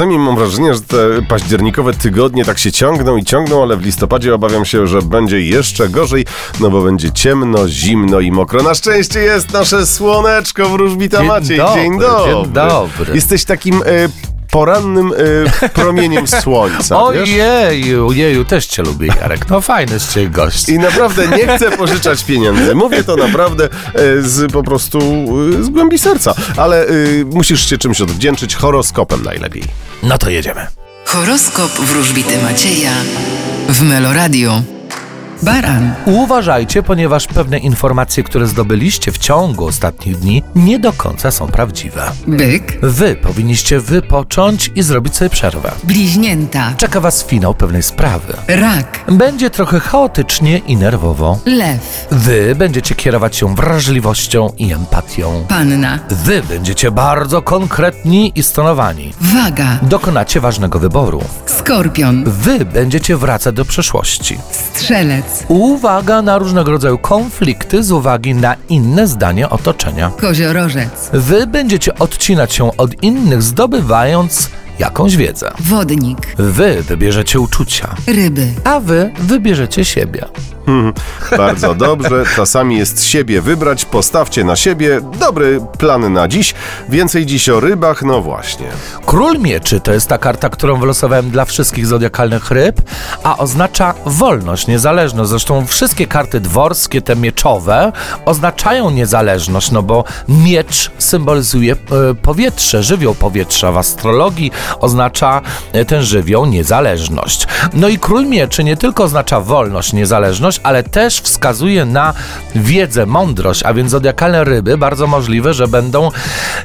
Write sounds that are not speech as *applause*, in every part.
Czasami mam wrażenie, że te październikowe tygodnie tak się ciągną i ciągną, ale w listopadzie obawiam się, że będzie jeszcze gorzej, no bo będzie ciemno, zimno i mokro. Na szczęście jest nasze słoneczko wróżbita Maciej. dzień dobry. dzień dobry. Jesteś takim e, porannym e, *laughs* promieniem słońca? Ojeju, jeju, też cię lubię, Jarek. No fajny z ciebie gość. I naprawdę nie chcę pożyczać pieniędzy. Mówię to naprawdę e, z po prostu e, z głębi serca. Ale musisz się czymś odwdzięczyć horoskopem najlepiej. No to jedziemy. Horoskop wróżbity Macieja w Meloradio. Baran, Uważajcie, ponieważ pewne informacje, które zdobyliście w ciągu ostatnich dni, nie do końca są prawdziwe. byk, Wy powinniście wypocząć i zrobić sobie przerwę. bliźnięta, Czeka was finał pewnej sprawy. rak, Będzie trochę chaotycznie i nerwowo. lew, Wy będziecie kierować się wrażliwością i empatią. panna, Wy będziecie bardzo konkretni i stonowani. waga, Dokonacie ważnego wyboru. skorpion, Wy będziecie wracać do przeszłości. strzelec, Uwaga na różnego rodzaju konflikty z uwagi na inne zdanie otoczenia. koziorożec, Wy będziecie odcinać się od innych, zdobywając jakąś wiedzę. wodnik, Wy wybierzecie uczucia, ryby, a wy wybierzecie siebie. *laughs* Bardzo dobrze. Czasami jest siebie wybrać. Postawcie na siebie. Dobry plan na dziś. Więcej dziś o rybach. No właśnie. Król mieczy to jest ta karta, którą wylosowałem dla wszystkich zodiakalnych ryb, a oznacza wolność, niezależność. Zresztą wszystkie karty dworskie, te mieczowe, oznaczają niezależność, no bo miecz symbolizuje e, powietrze, żywioł powietrza. W astrologii oznacza e, ten żywioł niezależność. No i król mieczy nie tylko oznacza wolność, niezależność, ale też wskazuje na wiedzę, mądrość, a więc zodiakalne ryby bardzo możliwe, że będą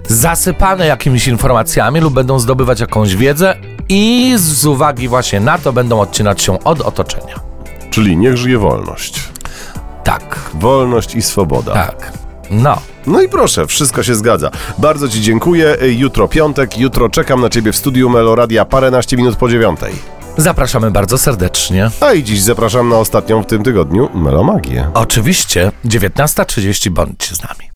zasypane jakimiś informacjami lub będą zdobywać jakąś wiedzę i z uwagi właśnie na to będą odcinać się od otoczenia. Czyli niech żyje wolność. Tak, Wolność i swoboda. tak. No. No i proszę, wszystko się zgadza. Bardzo Ci dziękuję. Jutro piątek. Jutro czekam na Ciebie w studiu Meloradia paręnaście minut po dziewiątej. Zapraszamy bardzo serdecznie. A i dziś zapraszam na ostatnią w tym tygodniu Melomagię. Oczywiście 19.30 bądźcie z nami.